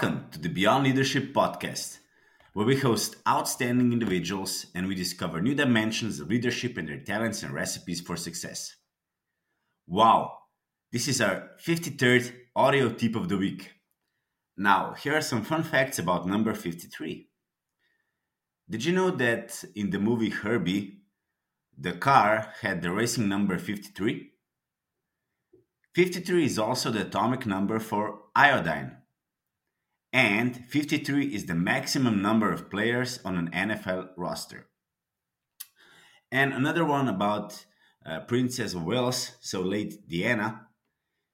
Welcome to the Beyond Leadership podcast, where we host outstanding individuals and we discover new dimensions of leadership and their talents and recipes for success. Wow, this is our 53rd audio tip of the week. Now, here are some fun facts about number 53. Did you know that in the movie Herbie, the car had the racing number 53? 53 is also the atomic number for iodine. And 53 is the maximum number of players on an NFL roster. And another one about uh, Princess of Wales, so late Diana.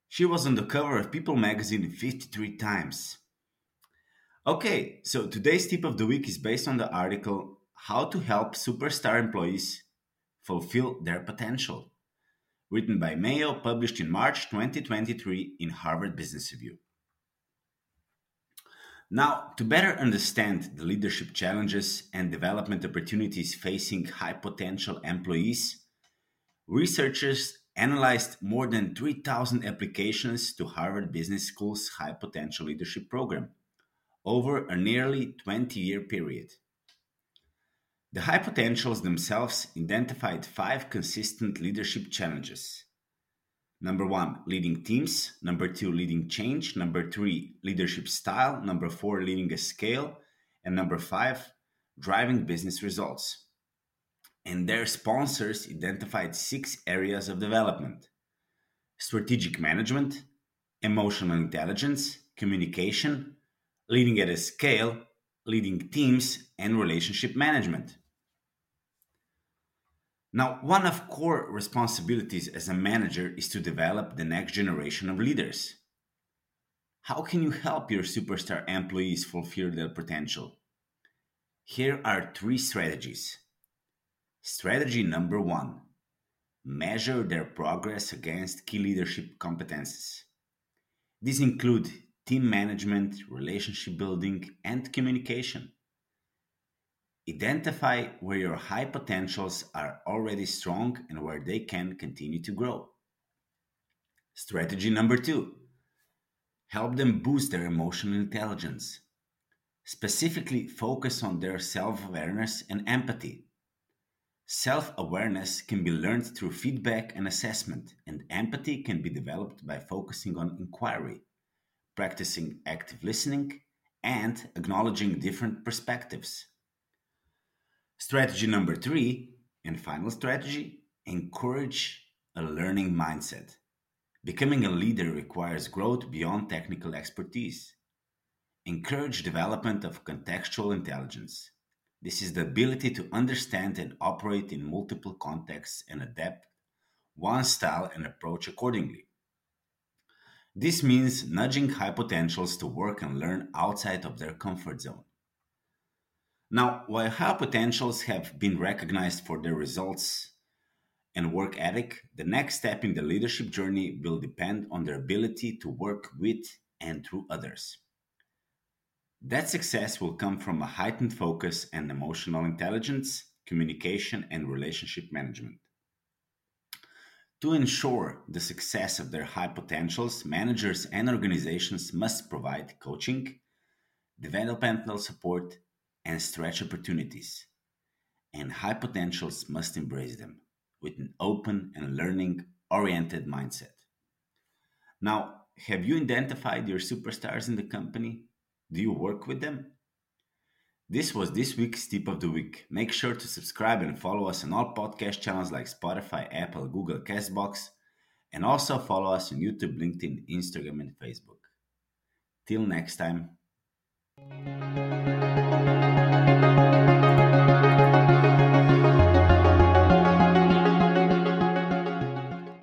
She was on the cover of People magazine 53 times. Okay, so today's tip of the week is based on the article How to Help Superstar Employees Fulfill Their Potential, written by Mayo, published in March 2023 in Harvard Business Review. Now, to better understand the leadership challenges and development opportunities facing high potential employees, researchers analyzed more than 3,000 applications to Harvard Business School's High Potential Leadership Program over a nearly 20 year period. The high potentials themselves identified five consistent leadership challenges. Number one, leading teams. Number two, leading change. Number three, leadership style. Number four, leading a scale. And number five, driving business results. And their sponsors identified six areas of development strategic management, emotional intelligence, communication, leading at a scale, leading teams, and relationship management. Now, one of core responsibilities as a manager is to develop the next generation of leaders. How can you help your superstar employees fulfill their potential? Here are three strategies. Strategy number one measure their progress against key leadership competences. These include team management, relationship building, and communication. Identify where your high potentials are already strong and where they can continue to grow. Strategy number two help them boost their emotional intelligence. Specifically, focus on their self awareness and empathy. Self awareness can be learned through feedback and assessment, and empathy can be developed by focusing on inquiry, practicing active listening, and acknowledging different perspectives. Strategy number three, and final strategy encourage a learning mindset. Becoming a leader requires growth beyond technical expertise. Encourage development of contextual intelligence. This is the ability to understand and operate in multiple contexts and adapt one style and approach accordingly. This means nudging high potentials to work and learn outside of their comfort zone. Now, while high potentials have been recognized for their results and work ethic, the next step in the leadership journey will depend on their ability to work with and through others. That success will come from a heightened focus and emotional intelligence, communication, and relationship management. To ensure the success of their high potentials, managers and organizations must provide coaching, developmental support, and stretch opportunities, and high potentials must embrace them with an open and learning oriented mindset. Now, have you identified your superstars in the company? Do you work with them? This was this week's tip of the week. Make sure to subscribe and follow us on all podcast channels like Spotify, Apple, Google, Castbox, and also follow us on YouTube, LinkedIn, Instagram, and Facebook. Till next time.